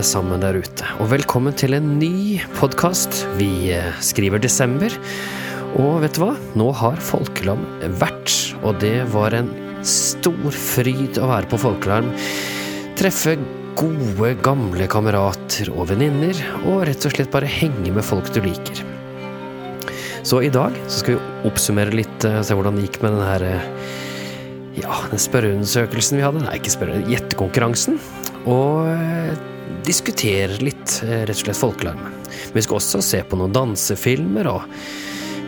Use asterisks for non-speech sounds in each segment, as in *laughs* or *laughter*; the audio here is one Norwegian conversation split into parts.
Alle sammen der ute, og velkommen til en ny podkast. Vi eh, skriver desember, og vet du hva? Nå har Folkelam vært, og det var en stor fryd å være på Folkelarm. Treffe gode, gamle kamerater og venninner, og rett og slett bare henge med folk du liker. Så i dag så skal vi oppsummere litt, eh, se hvordan det gikk med den her eh, ja, den spørreundersøkelsen vi hadde. Nei, ikke spørre, gjettekonkurransen. Og diskutere litt, eh, rett og slett, folkelarm. Vi skal også se på noen dansefilmer, og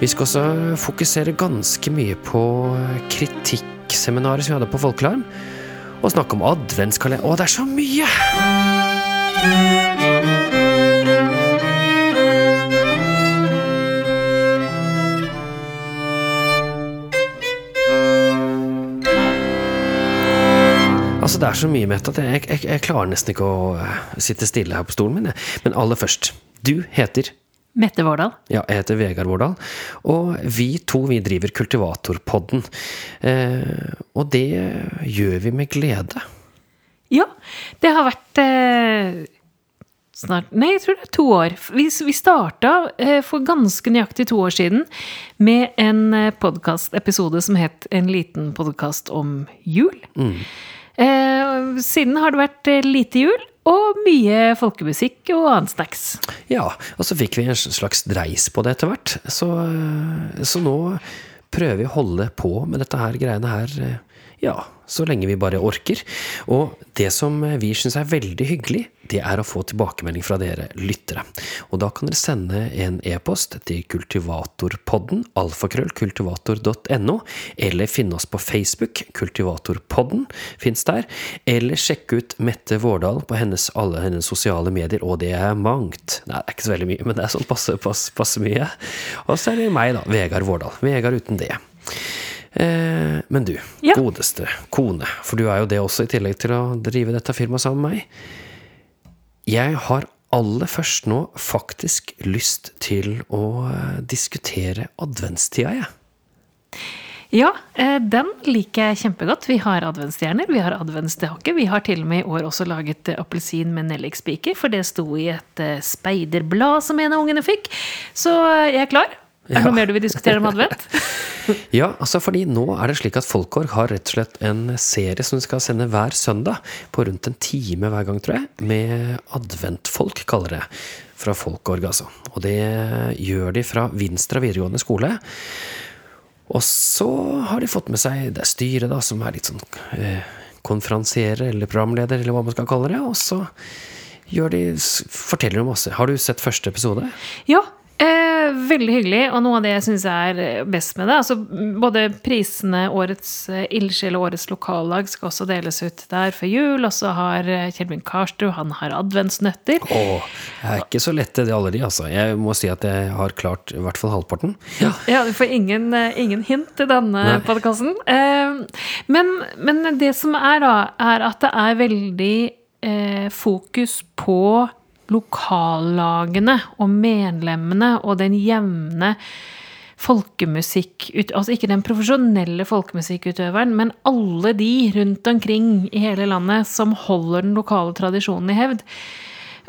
vi skal også fokusere ganske mye på eh, kritikkseminaret som vi hadde på Folkelarm. Og snakke om adventskalender Å, det er så mye! Det er så mye, Mette, at jeg, jeg, jeg klarer nesten ikke å eh, sitte stille her på stolen min. Men aller først. Du heter Mette Vårdal. Ja, jeg heter Vegard Vårdal. Og vi to vi driver Kultivatorpodden. Eh, og det gjør vi med glede. Ja, det har vært eh, snart Nei, jeg tror det er to år. Vi, vi starta eh, for ganske nøyaktig to år siden med en eh, podkastepisode som het En liten podkast om jul. Eh, siden har det vært eh, lite jul og mye folkemusikk og annen snacks. Ja, og så fikk vi en slags dreis på det etter hvert. Så, eh, så nå prøver vi å holde på med dette her greiene her, eh, ja, så lenge vi bare orker. Og det som vi syns er veldig hyggelig, det er å få tilbakemelding fra dere lyttere. Og da kan dere sende en e-post til kultivatorpodden, alfakrøllkultivator.no, eller finne oss på Facebook, Kultivatorpodden fins der, eller sjekke ut Mette Vårdal på hennes, alle hennes sosiale medier, og det er mangt. Nei, det er ikke så veldig mye, men det er sånn passe, passe, passe mye. Og så er det meg, da, Vegard Vårdal. Vegard uten det. Eh, men du, Ja. godeste kone, for du er jo det også, i tillegg til å drive dette firmaet sammen med meg. Jeg har aller først nå faktisk lyst til å eh, diskutere adventstida, jeg. Ja, eh, den liker jeg kjempegodt. Vi har adventsstjerner, vi har adventsstake. Vi har til og med i år også laget appelsin med nellikspiker, for det sto i et speiderblad som en av ungene fikk. Så jeg er klar. Er det noe mer du vil diskutere om advent? *laughs* Ja, altså fordi nå er det slik at Folkår har rett og slett en serie som de skal sende hver søndag, på rundt en time hver gang, tror jeg, med adventfolk, kaller det. Fra Folkorg, altså. Og det gjør de fra Vinstra videregående skole. Og så har de fått med seg det er styret, da, som er litt sånn eh, konferansierer eller programleder, eller hva man skal kalle det. Og så gjør de, forteller de masse. Har du sett første episode? Ja, eh, veldig hyggelig. Og noe av det jeg syns er best med det altså Både prisene Årets eh, ildsjel og Årets lokallag skal også deles ut der før jul. Og så har eh, Kjellbjørn Karstu han har adventsnøtter. Åh, jeg er ikke så lette, de alle de, altså. Jeg må si at jeg har klart i hvert fall halvparten. Ja. Ja, du får ingen, eh, ingen hint i denne podkasten. Eh, men, men det som er, da, er at det er veldig eh, fokus på lokallagene og medlemmene og den jevne folkemusikk Altså ikke den profesjonelle folkemusikkutøveren, men alle de rundt omkring i hele landet som holder den lokale tradisjonen i hevd.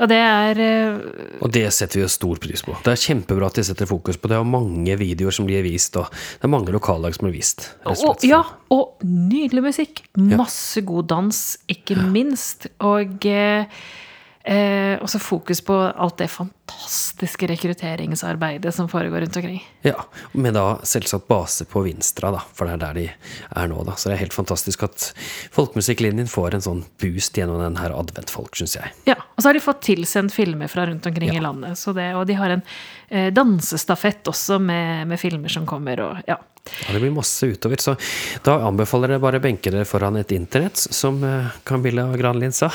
Og det er eh, Og det setter vi jo stor pris på. Det er kjempebra at de setter fokus på det, og mange videoer som blir vist, og det er mange lokallag som blir vist. og Og, ja, og nydelig musikk. Masse god dans, ikke minst. Og eh, eh, også fokus på alt det fantastiske rekrutteringsarbeidet som foregår rundt omkring. Ja, Med da selvsagt base på Vinstra, da, for det er der de er nå. da. Så det er helt fantastisk at folkemusikklinjen får en sånn boost gjennom den her adventfolk, syns jeg. Ja, Og så har de fått tilsendt filmer fra rundt omkring Ja. i landet. Så det, og de har en dansestafett også med, med filmer som kommer. Og, ja. Ja, Det blir masse utover, så da anbefaler jeg bare å benke dere foran et internett, som eh, Camilla Granlin sa.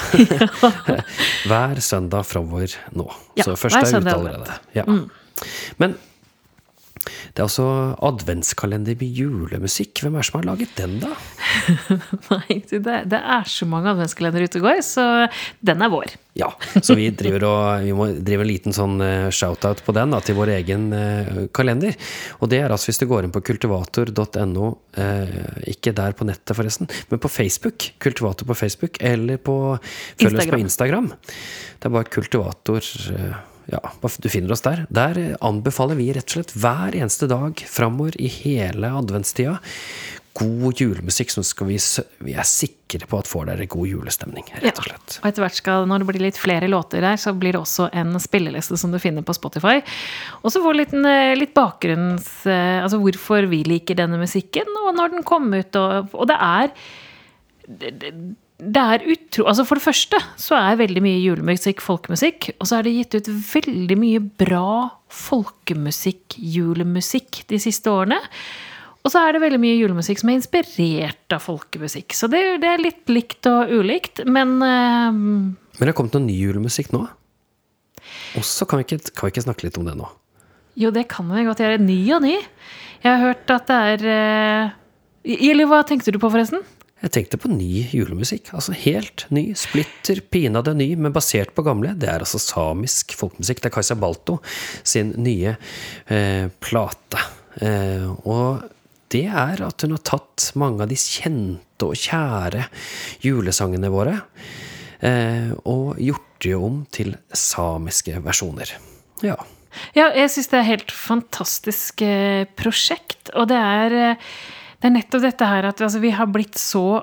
*laughs* Hver søndag framover nå. Ja, så første er ute allerede. Ja. Men Det er altså adventskalender med julemusikk. Hvem er det som har laget den, da? *laughs* Nei, det, det er så mange adventskalendere ute og går, så den er vår. Ja, så vi driver og vi må drive en liten sånn eh, shout-out på den da, til vår egen uh, kalender. Og det er altså hvis du går inn på kultivator.no, uh, ikke der på nettet forresten, men på Facebook. Kultivator på Facebook, eller på følg oss på Instagram. Det er bare kultivator ja, du finner oss der. Der anbefaler vi rett og slett hver eneste dag framover i hele adventstida god julemusikk som vi, vi, er sikre på at får dere god julestemning. rett og slett. Ja, og etter hvert skal, Når det blir litt flere låter der, så blir det også en spilleliste som du finner på Spotify. Og så får du litt, eh, litt bakgrunns... Eh, altså hvorfor vi liker denne musikken, og når den kom ut. Og, og det er det, det er utro... Altså For det første så er veldig mye julemusikk folkemusikk. Og så er det gitt ut veldig mye bra folkemusikk, julemusikk, de siste årene. Og så er det veldig mye julemusikk som er inspirert av folkemusikk. Så det, det er litt likt og ulikt, men uh, Men det er kommet noe ny julemusikk nå? Og så kan, kan, vi ikke snakke litt om det nå? Jo, det kan vi godt gjøre. Ny og ny. Jeg har hørt at det er uh, Eller hva tenkte du på, forresten? Jeg tenkte på ny julemusikk. Altså helt ny. Splitter pinadø ny, men basert på gamle. Det er altså samisk folkemusikk. Det er Kajsa Balto sin nye eh, plate. Eh, og det er at hun har tatt mange av de kjente og kjære julesangene våre eh, og gjort det om til samiske versjoner. Ja. Ja, jeg syns det er et helt fantastisk eh, prosjekt. Og det er, eh, det er nettopp dette her at altså, vi har blitt så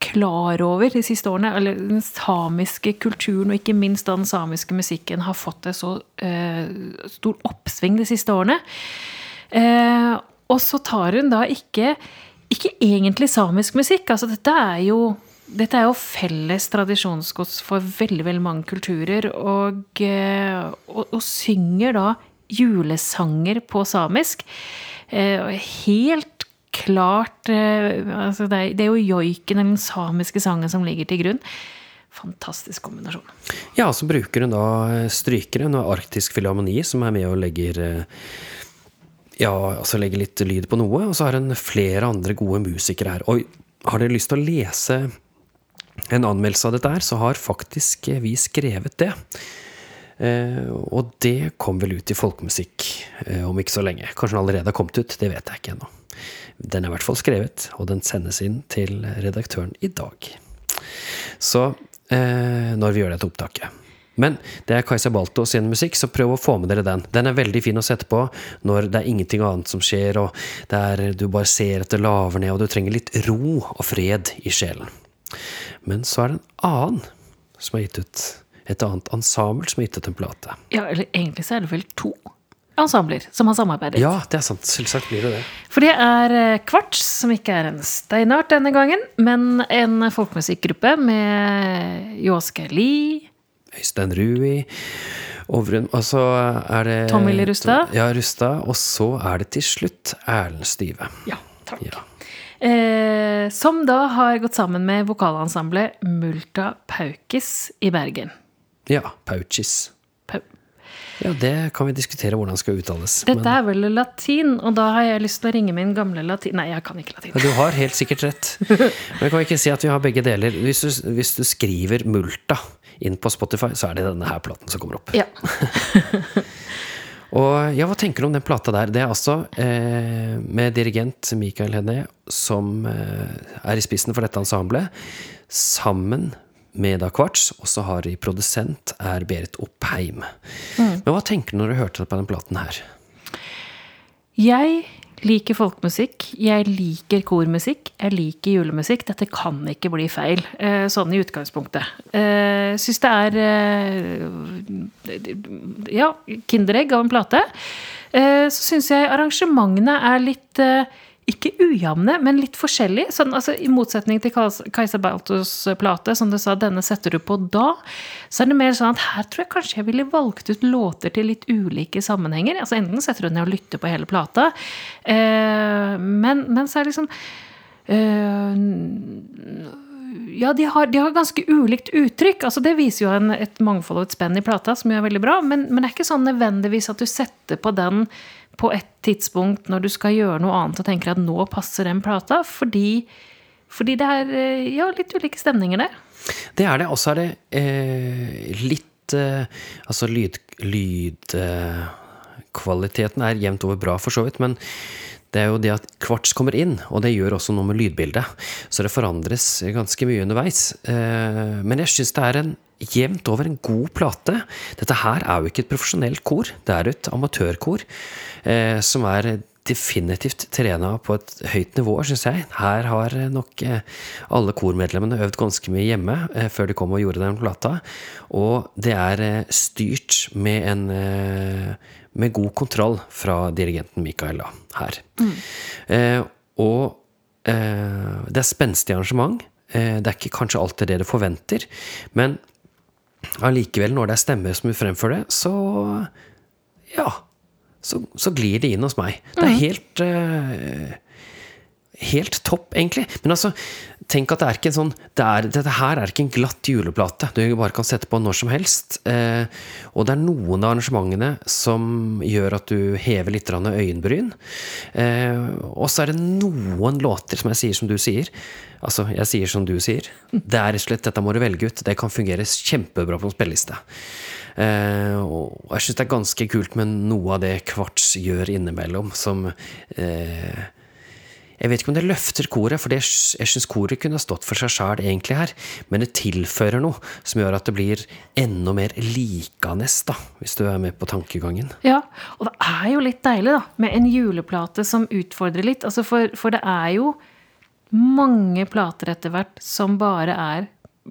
klar over de siste årene, eller den samiske kulturen og ikke minst den samiske musikken har fått et så uh, stor oppsving de siste årene. Uh, og så tar hun da ikke, ikke egentlig samisk musikk. Altså dette er jo dette er jo felles tradisjonsgods for veldig veldig mange kulturer. Og, eh, og, og synger da julesanger på samisk. Helt klart eh, altså det, er, det, er, jo joiken, den samiske sangen, som ligger til grunn. Fantastisk kombinasjon. Ja, så bruker hun da strykere. Hun har Arktisk Filharmoni, som er med og legger ja, altså legge litt lyd på noe, og så har hun flere andre gode musikere her. Og har dere lyst til å lese en anmeldelse av dette her, så har faktisk vi skrevet det. Eh, og det kom vel ut i Folkemusikk eh, om ikke så lenge. Kanskje den allerede har kommet ut, det vet jeg ikke ennå. Den er i hvert fall skrevet, og den sendes inn til redaktøren i dag. Så eh, når vi gjør dette opptaket. Men det er Kajsa Balto sin musikk, så prøv å få med dere den. Den er veldig fin å sette på når det er ingenting annet som skjer, og der du bare ser at det laver ned, og du trenger litt ro og fred i sjelen. Men så er det en annen som har gitt ut et annet ensemble som har gitt ut en plate. Ja, eller egentlig så er det vel to ensembler som har samarbeidet. Ja, det er sant. Selvsagt blir det det. For det er eh, Kvarts, som ikke er en steinart denne gangen, men en folkemusikkgruppe med Jåske Lie, Øystein Rui. Overun, og så er det Tommy Rustad. Ja, Rustad. Og så er det til slutt Erlend Styve. Ja, takk. Ja. Eh, som da har gått sammen med vokalensemblet Multa Paukis i Bergen. Ja. Paukis. Pau ja, det kan vi diskutere hvordan det skal uttales. Dette men... er vel latin, og da har jeg lyst til å ringe min gamle latin... Nei, jeg kan ikke latin. Ja, du har helt sikkert rett. Men kan ikke si at vi har begge deler. Hvis du, hvis du skriver multa inn på Spotify, så er det denne her platen som kommer opp. Ja. *laughs* og ja, hva tenker du om den plata der? Det er altså eh, med dirigent Mikael Henné, som eh, er i spissen for dette ensemblet, sammen med da Kvarts, og så har de produsent er Berit Oppheim. Mm. Men hva tenker du når du hørte på den platen her? Jeg liker folkemusikk. Jeg liker kormusikk. Jeg liker julemusikk. Dette kan ikke bli feil, eh, sånn i utgangspunktet. Eh, Syns det er eh, Ja, Kinderegg av en plate. Så syns jeg arrangementene er litt ikke ujevne, men litt forskjellig. Sånn, altså, I motsetning til Kajsa Baltos plate, som du sa, denne setter du på da, så er det mer sånn at her tror jeg kanskje jeg ville valgt ut låter til litt ulike sammenhenger. Altså Enten setter du ned og lytter på hele plata, eh, men, men, så er det liksom eh, ja, de har, de har ganske ulikt uttrykk. altså Det viser jo en, et mangfold og et spenn i plata, som er veldig bra. Men, men, det er ikke sånn nødvendigvis at du setter på den på et tidspunkt når du skal gjøre noe annet og tenker at nå passer den plata. Fordi, fordi det er eh, ja, litt ulike stemninger der. Det er det. Og så er det eh, litt eh, Altså lyd... lyd eh, er jevnt over bra, for så vidt. men det er jo det at kvarts kommer inn, og det gjør også noe med lydbildet. Så det forandres ganske mye underveis. Eh, men jeg syns det er en jevnt over en god plate. Dette her er jo ikke et profesjonelt kor, det er et amatørkor som er definitivt trena på et høyt nivå, syns jeg. Her har nok eh, alle kormedlemmene øvd ganske mye hjemme før de kom og gjorde den plata. Og det er styrt med en med god kontroll fra dirigenten Mikael da, her. Mm. Eh, og eh, det er spenstig arrangement. Eh, det er ikke kanskje alltid det du forventer, men allikevel, når det er stemmer som fremfører det, så ja. Så, så, glir det inn hos meg. Det er mm. helt uh, Helt topp, egentlig. Men altså, tenk at det er ikke en sånn det er, Dette her er ikke en glatt juleplate du bare kan sette på når som helst. Uh, og det er noen av arrangementene som gjør at du hever litt øyenbryn. Uh, og så er det noen låter som jeg sier som du sier. Altså, jeg sier som du sier. Det er rett og slett dette må du velge ut. Det kan fungere kjempebra på en spilleliste. Eh, og jeg syns det er ganske kult med noe av det Kvarts gjør innimellom, som eh, jeg vet ikke om det løfter koret, for jeg syns koret kunne stått for seg sjæl egentlig her, men det tilfører noe som gjør at det blir enda mer likende, da, hvis du er med på tankegangen. Ja, og det er jo litt deilig, da, med en juleplate som utfordrer litt. Altså for, for det er jo mange plater etter hvert som bare er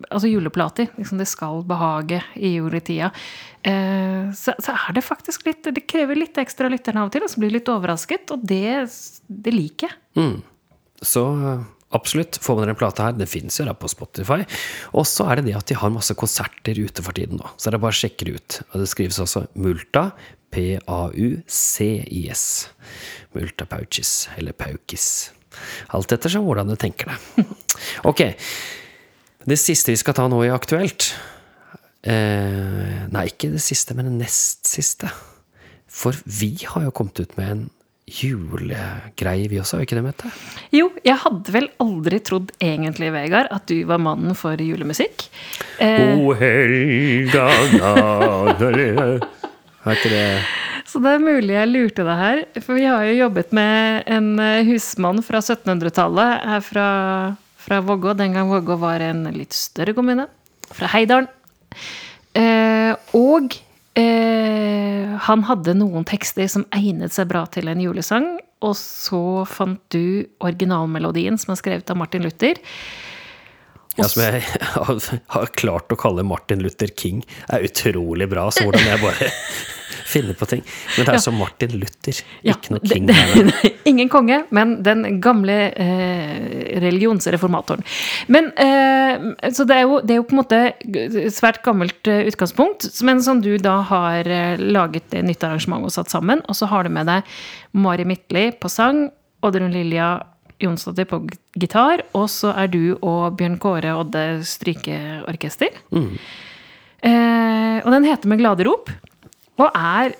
altså juleplater. Liksom det skal behage i juletida. Eh, så, så, er det faktisk litt Det krever litt ekstra lytterne av og til, og så blir litt overrasket. Og det, det liker jeg. Mm. Så absolutt, får man dere en plate her. Det fins jo da på Spotify. Og så er det det at de har masse konserter ute for tiden nå. Så er det bare å sjekke det ut. Og det skrives også Multa. P-a-u-c-i-s. Multa Paucis, eller Paukis. Alt ettersom hvordan du tenker det. *laughs* Ok. Det siste vi skal ta nå i Aktuelt eh, Nei, ikke det siste, men det nest siste. For vi har jo kommet ut med en julegreie, vi også, har vi ikke det, Mette? Jo, jeg hadde vel aldri trodd egentlig, Vegard, at du var mannen for julemusikk. Eh, o helga Er ikke det så det er mulig jeg lurte deg her. For vi har jo jobbet med en eh, husmann fra 1700-tallet her fra fra Vågå, den gang Vågå var en litt større kommune. Fra Heidalen. Eh, og eh, han hadde noen tekster som egnet seg bra til en julesang. Og så fant du originalmelodien som er skrevet av Martin Luther. Ja, som jeg har klart å kalle Martin Luther King, er utrolig bra. Så hvordan jeg bare *laughs* finner på ting. Men det er ja. som Martin Luther, ja, ikke noe king. Det, det, *laughs* ingen konge, men den gamle eh, religionsreformatoren. Men, eh, så det er, jo, det er, jo, på en måte svært gammelt eh, utgangspunkt, men som du da har eh, laget et nytt arrangement og satt sammen. Og så har du med deg Mari Midtli på sang, Oddrun Lilja Jonsdottir på gitar, og så er du og Bjørn Kåre Odde strykeorkester. Mm. Eh, og den heter Med glade rop. Og er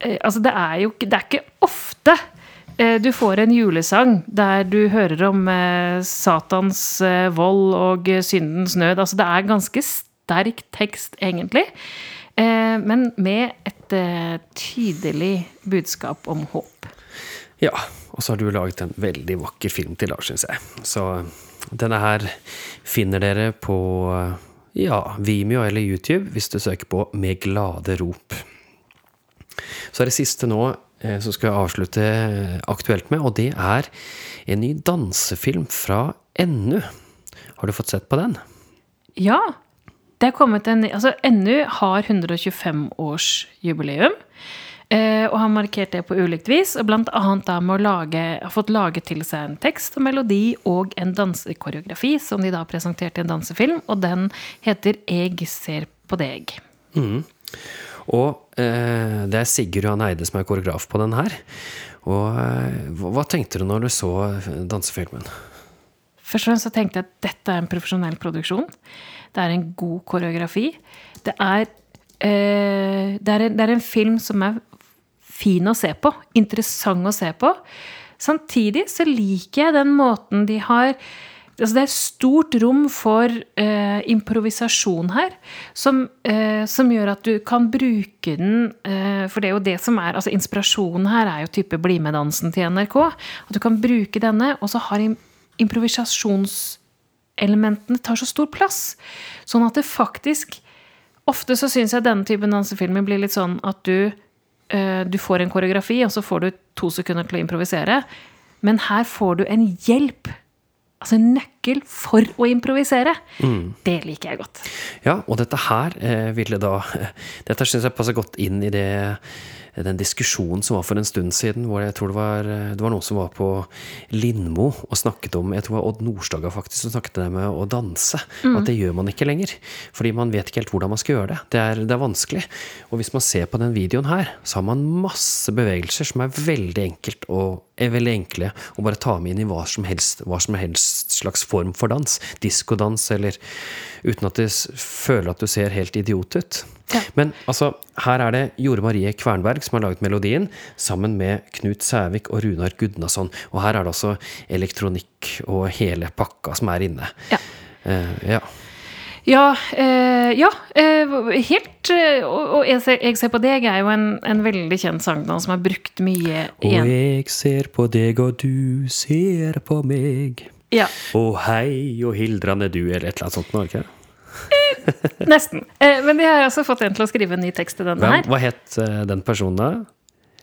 eh, Altså, det er jo ikke det er ikke ofte eh, du får en julesang der du hører om eh, Satans vold og syndens nød. Altså, det er ganske sterk tekst, egentlig. Men med et tydelig budskap om håp. Ja, og så har du laget en veldig vakker film til, da, syns jeg. Så denne her finner dere på ja, Vimeo eller YouTube hvis du søker på Med glade rop. Så er det siste nå eh, som skal jeg avslutte eh, aktuelt med, og det er en ny dansefilm fra NU. Har du fått sett på den? Ja. Det er kommet en Altså, NU har 125-årsjubileum. Eh, og har markert det på ulikt vis, og blant annet da med å lage, har fått laget til seg en tekst og melodi og en dansekoreografi, som de da presenterte i en dansefilm, og den heter Eg ser på deg. Mm. Og eh, det er Sigurd Johan Eide som er koreograf på den her. Og eh, hva tenkte du når du så dansefilmen? Først og fremst så tenkte jeg at dette er en profesjonell produksjon. Det er en god koreografi. Det er, eh, det er, en, det er en film som er fin å se på. Interessant å se på. Samtidig så liker jeg den måten de har Altså det er stort rom for eh, improvisasjon her, som, eh, som, gjør at du kan bruke den eh, For det er jo det som er altså Inspirasjonen her er jo type Bli med-dansen til NRK. At du kan bruke denne, og så har improvisasjonselementene tar så stor plass. Sånn at det faktisk Ofte så syns jeg denne typen dansefilmer blir litt sånn at du du får en koreografi, og så får du to sekunder til å improvisere. Men her får du en hjelp altså en nøkkel for å improvisere. Mm. Det liker jeg godt. Ja, og dette her eh, ville da *laughs* Dette syns jeg passer godt inn i det den diskusjonen som var for en stund siden, hvor jeg tror det var, det var noen som var på Lindmo og snakket om Jeg tror det var Odd Nordstoga faktisk som snakket med å danse. Mm. At det gjør man ikke lenger. Fordi man vet ikke helt hvordan man skal gjøre det. Det er, det er, vanskelig. Og hvis man ser på den videoen her, så har man masse bevegelser som er veldig enkelt og er veldig enkle å bare ta med inn i hva som helst, hva som helst slags form for dans. Diskodans, eller uten at du føler at du ser helt idiot ut. Ja. Men altså, her er det Jore Marie Kvernberg som har laget melodien, sammen med Knut Sævik og Runar Gudnason. Og her er det også elektronikk og hele pakka som er inne. Ja. Uh, ja. Ja, eh, ja eh, helt Og, Og, jeg, ser, jeg, ser, på deg er jo en, en veldig kjent sang som er brukt mye igjen. Og jeg ser på deg, og du ser på meg. Ja. Og hei og hildrande du, eller et eller annet sånt. Nå, ikke? Nesten. Eh, men de har også fått en til å skrive en ny tekst til denne her. Hva het uh, den personen da?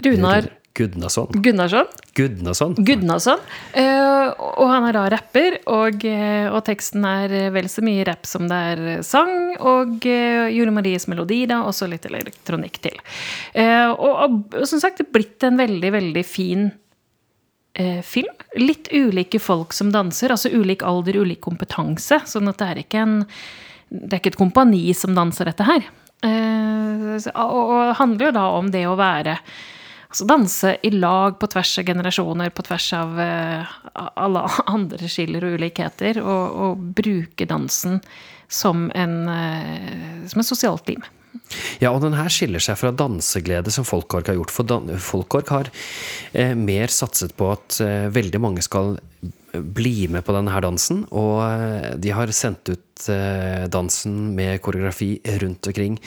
Runar Gudnason. Gunnarsson. Gudnason. Gudnason. Uh, og han er da rapper, og, og, teksten er vel så mye rapp som det er sang. Og uh, Jure Maries melodi, da, og så litt elektronikk til. Uh, og, og, som sagt, det er blitt en veldig, veldig fin film. Litt ulike folk som danser, altså ulik alder, ulik kompetanse. Sånn at det er ikke en det er ikke et kompani som danser dette her. og, og handler jo da om det å være Altså danse i lag på tvers av generasjoner, på tvers av uh, alle andre skiller og ulikheter. Og, og bruke dansen som, en, uh, som et sosialt lim. Ja, og den her skiller seg fra danseglede som Folkork har gjort. For Folkork har eh, mer satset på at eh, veldig mange skal bli med på denne dansen. Og eh, de har sendt ut eh, dansen med koreografi rundt omkring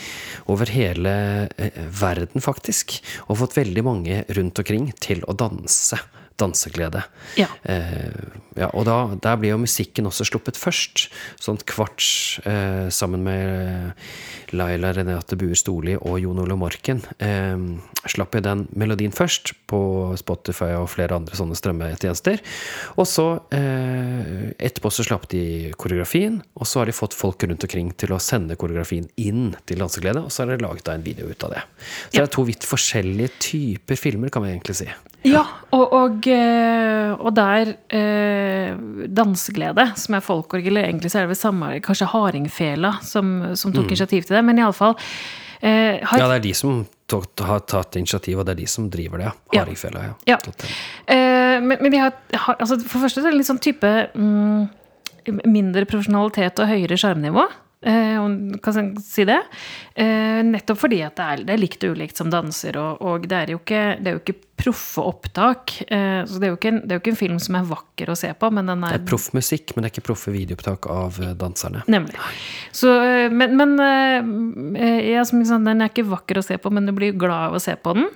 over hele eh, verden, faktisk. Og fått veldig mange rundt omkring til å danse danseglede. Ja. Eh, ja, og da, der blir jo musikken også sluppet først. Sånn Kvarts eh, sammen med Laila Renate Buer Storli og Jon Ole Morken eh, slapp jo den melodien først på Spotify og flere andre sånne strømmetjenester. Og så eh, etterpå så slapp de koreografien, og så har de fått folk rundt omkring til å sende koreografien inn til Danseglede, og så har de laget en video ut av det. Så ja. det er to vidt forskjellige typer filmer, kan vi egentlig si. Ja, og, og, eh, og der eh, Danseglede, som er folkorgel, eller egentlig så er det vel samme, kanskje Hardingfela som, som tok mm. initiativ til det, men iallfall eh, har... Ja, det er de som har tatt initiativ, og det er de som driver det. Hardingfela, ja. ja. Eh, men, men, de har, har altså, For det første så er det litt sånn type mm, mindre profesjonalitet og høyere sjarmnivå. Eh, kan si det. Eh, nettopp fordi at det er, det er likt og ulikt som danser, og, og det, er ikke, det, er jo ikke, proffe opptak. Eh, så det er, en, det er, jo ikke en, film som er vakker å se på, men den er Det er proff musikk, men det er ikke proffe videoopptak av danserne. Nemlig. Så, men, men ja, den er ikke vakker å se på, men du blir glad av å se på den.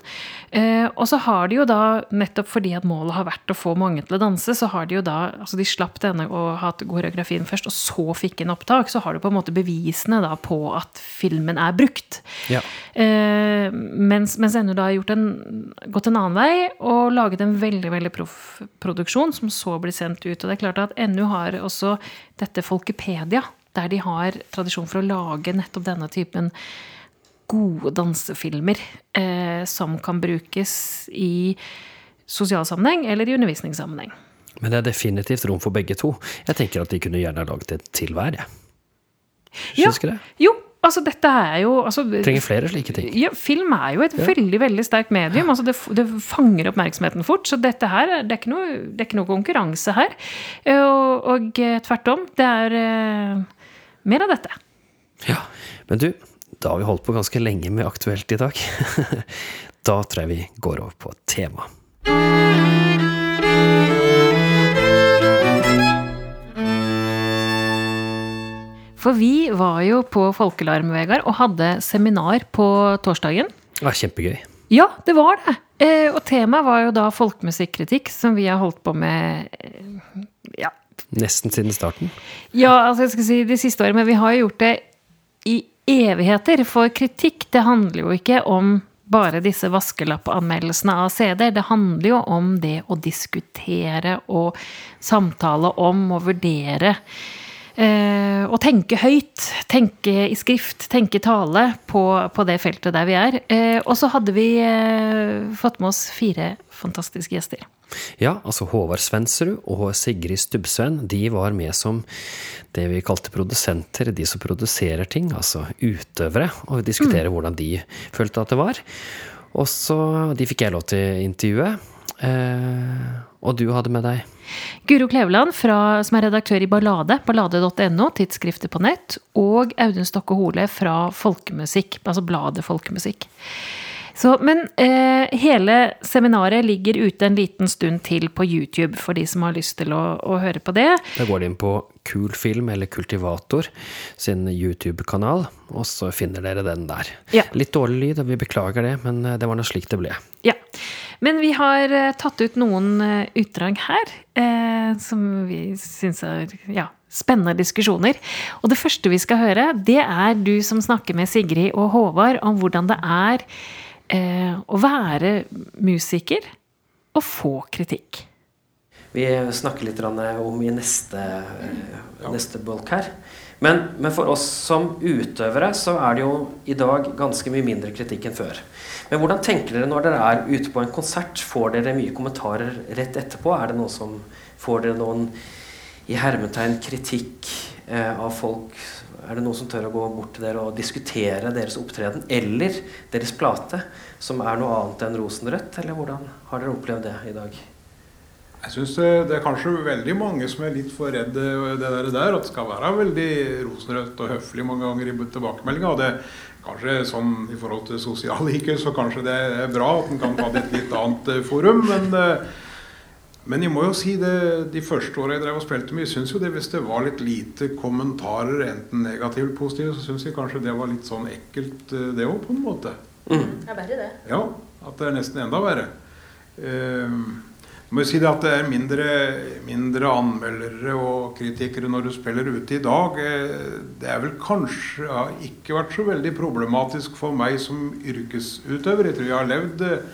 Og så har de jo da, nettopp fordi at målet har vært å få mange til å danse, så har de jo da Altså de slapp denne og hatt koreografien først, og så fikk en opptak. Så har du på en måte bevisene da, på at filmen er brukt. Ja. Eh, mens, mens ennå da har en, gått en annen vei og laget en veldig veldig proff produksjon som så blir sendt ut. Og det er klart at NU har også dette Folkepedia, der de har tradisjon for å lage nettopp denne typen gode dansefilmer eh, som kan brukes i sosial sammenheng eller i undervisningssammenheng. Men det er definitivt rom for begge to. Jeg tenker at de kunne gjerne laget et til hver. jeg. Ja, det? Jo, altså dette er jo altså, Trenger flere slike ting. Ja, film er jo et veldig veldig sterkt medium. altså det, det, fanger oppmerksomheten fort. Så dette her, det er ikke noe, er ikke noe konkurranse her. Eh, og, og eh, tvert om. Det er uh, mer av dette. Ja, men du, da har vi holdt på ganske lenge med Aktuelt i dag. *laughs* da tror jeg vi går over på tema. For vi var jo på Folkelarm, Vegard, og hadde seminar på torsdagen. Det var kjempegøy. Ja, det var det. Eh, og temaet var jo da folkemusikkritikk, som vi har holdt på med eh, ja. Nesten siden starten? Ja, altså jeg skal si de siste årene. Men vi har jo gjort det i evigheter. For kritikk, det handler jo ikke om bare disse vaskelappanmeldelsene av CD. Det handler jo om det å diskutere og samtale om og vurdere Eh, å tenke høyt, tenke i skrift, tenke tale på, på det feltet der vi er. Eh, og så hadde vi eh, fått med oss fire fantastiske gjester. Ja, altså Håvard Svendsrud og Sigrid Stubbsveen de var med som det vi kalte produsenter, de som produserer ting, altså utøvere, og diskutere mm. hvordan de følte at det var. Og så De fikk jeg lov til å intervjue. Eh, og du hadde med deg? Guro Kleveland, fra, som er redaktør i Ballade, ballade.no, tidsskrifter på nett. Og Audun Stokke Hole fra Folkemusikk, altså bladet Folkemusikk. Så, men eh, hele seminaret ligger ute en liten stund til på YouTube for de som har lyst til å, å høre på det. Da går de inn på Kulfilm eller Kultivator sin YouTube-kanal, og så finner dere den der. Ja. Litt dårlig lyd, og vi beklager det, men eh, det var nå slik det ble. Ja. Men vi har uh, tatt ut noen uh, utdrag her eh, som vi syns er ja, spennende diskusjoner. Og det første vi skal høre, det er du som snakker med Sigrid og Håvard om hvordan det er å være musiker og få kritikk. Vi snakker litt om i neste, neste bolk her. Men, men, for oss som utøvere så er det jo i dag ganske mye mindre kritikk enn før. Men hvordan tenker dere når dere er ute på en konsert? Får dere mye kommentarer rett etterpå? Er det noe som Får dere noen i hermetegn kritikk eh, av folk? Er det noen som tør å gå bort til dere og diskutere deres opptreden eller deres plate, som er noe annet enn rosenrødt? Eller hvordan har dere opplevd det i dag? Jeg syns det er kanskje veldig mange som er litt for redde det der, at det skal være veldig rosenrødt og høflig mange ganger i tilbakemeldinga. Kanskje sånn i forhold til sosial IQ, så kanskje det er bra at en kan ta det et litt annet eh, forum. Men, eh, men jeg må jo si det, de første åra jeg drev og spilte mye, syns jo det hvis det var litt lite kommentarer, enten negative eller positive, så syns jeg kanskje det var litt sånn ekkelt, eh, det òg, på en måte. Mm. Det er verre, det. Ja, at det er nesten enda verre. Uh, må jo si det at det er mindre, mindre, anmeldere og kritikere når du spiller ute i dag. Eh, det er vel kanskje har ikke vært så veldig problematisk for meg som yrkesutøver. Jeg tror jeg har levd eh,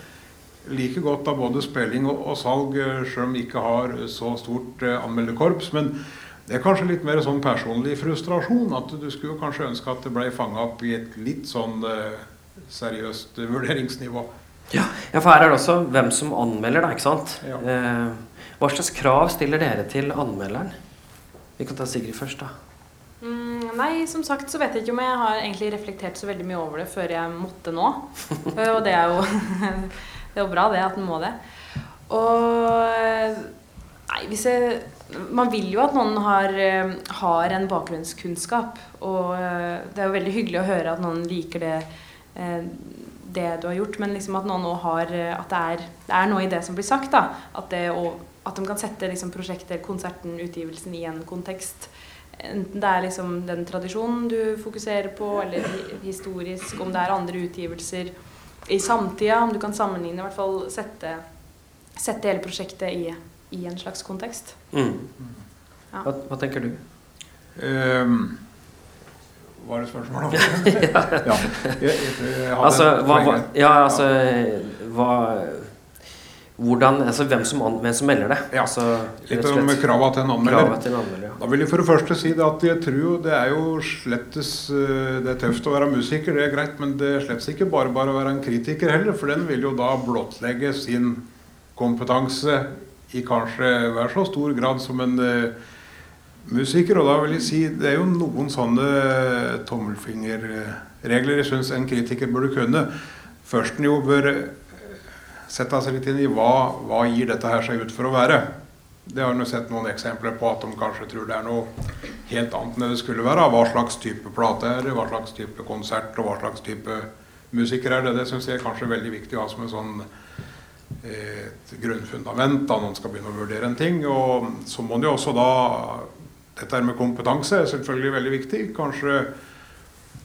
like godt av både spilling og, og salg, sjøl selv om jeg ikke har så stort anmelderkorps. Men det er kanskje litt mer sånn personlig frustrasjon. At du skulle kanskje ønske at det ble fanga opp i et litt sånn seriøst vurderingsnivå. Ja, ja, for her er det også hvem som anmelder, da. ikke sant? Ja. Eh, hva slags krav stiller dere til anmelderen? Vi kan ta Sigrid først, da. Mm, nei, som sagt så vet jeg ikke om jeg har egentlig reflektert så veldig mye over det før jeg måtte nå. *laughs* Eh, og det er jo *laughs* Det er jo bra, det, at en må det. Og Nei, hvis jeg Man vil jo at noen har, eh, har en bakgrunnskunnskap. Og eh, det er jo veldig hyggelig å høre at noen liker det det du har gjort, men liksom at noen nå har eh, At det er, det er, noe i det som blir sagt. da, At, det, at de kan sette liksom prosjektet, konserten, utgivelsen i en kontekst. Enten det er liksom den tradisjonen du fokuserer på, eller historisk, om det er andre utgivelser i samtida. Om du kan sammenligne, i hvert fall sette, sette hele prosjektet i, i, en slags kontekst. Mm. Ja. Hva, hva, tenker du? Um var det spørsmålet? *laughs* ja. ja. Jeg, jeg, altså, hva, ja, altså hva hvordan, altså hvem som, hvem som melder det. Ja, altså, Litt om krava til en anmelder. Til en anmelder ja. Da vil jeg for det første si det at jeg tror det er jo slettes eh, Det er tøft å være musiker, det er greit, men det er slett ikke bare bare å være en kritiker heller. For den vil jo da blottlegge sin kompetanse i kanskje hver så stor grad som en uh, musiker, og da vil jeg si det er jo noen sånne tommelfingerregler jeg syns en kritiker burde kunne. Først en jo bør sette seg litt inn i hva, hva gir dette her seg ut for å være. Det har jeg sett noen eksempler på at de kanskje tror det er noe helt annet enn det skulle være. Hva slags type plate er det, hva slags type konsert og hva slags type musiker er det. Det syns jeg er kanskje veldig viktig å ha som en sånn et grunnfundament da noen skal begynne å vurdere en ting. Og så må de også da Dette med kompetanse er selvfølgelig veldig viktig. Kanskje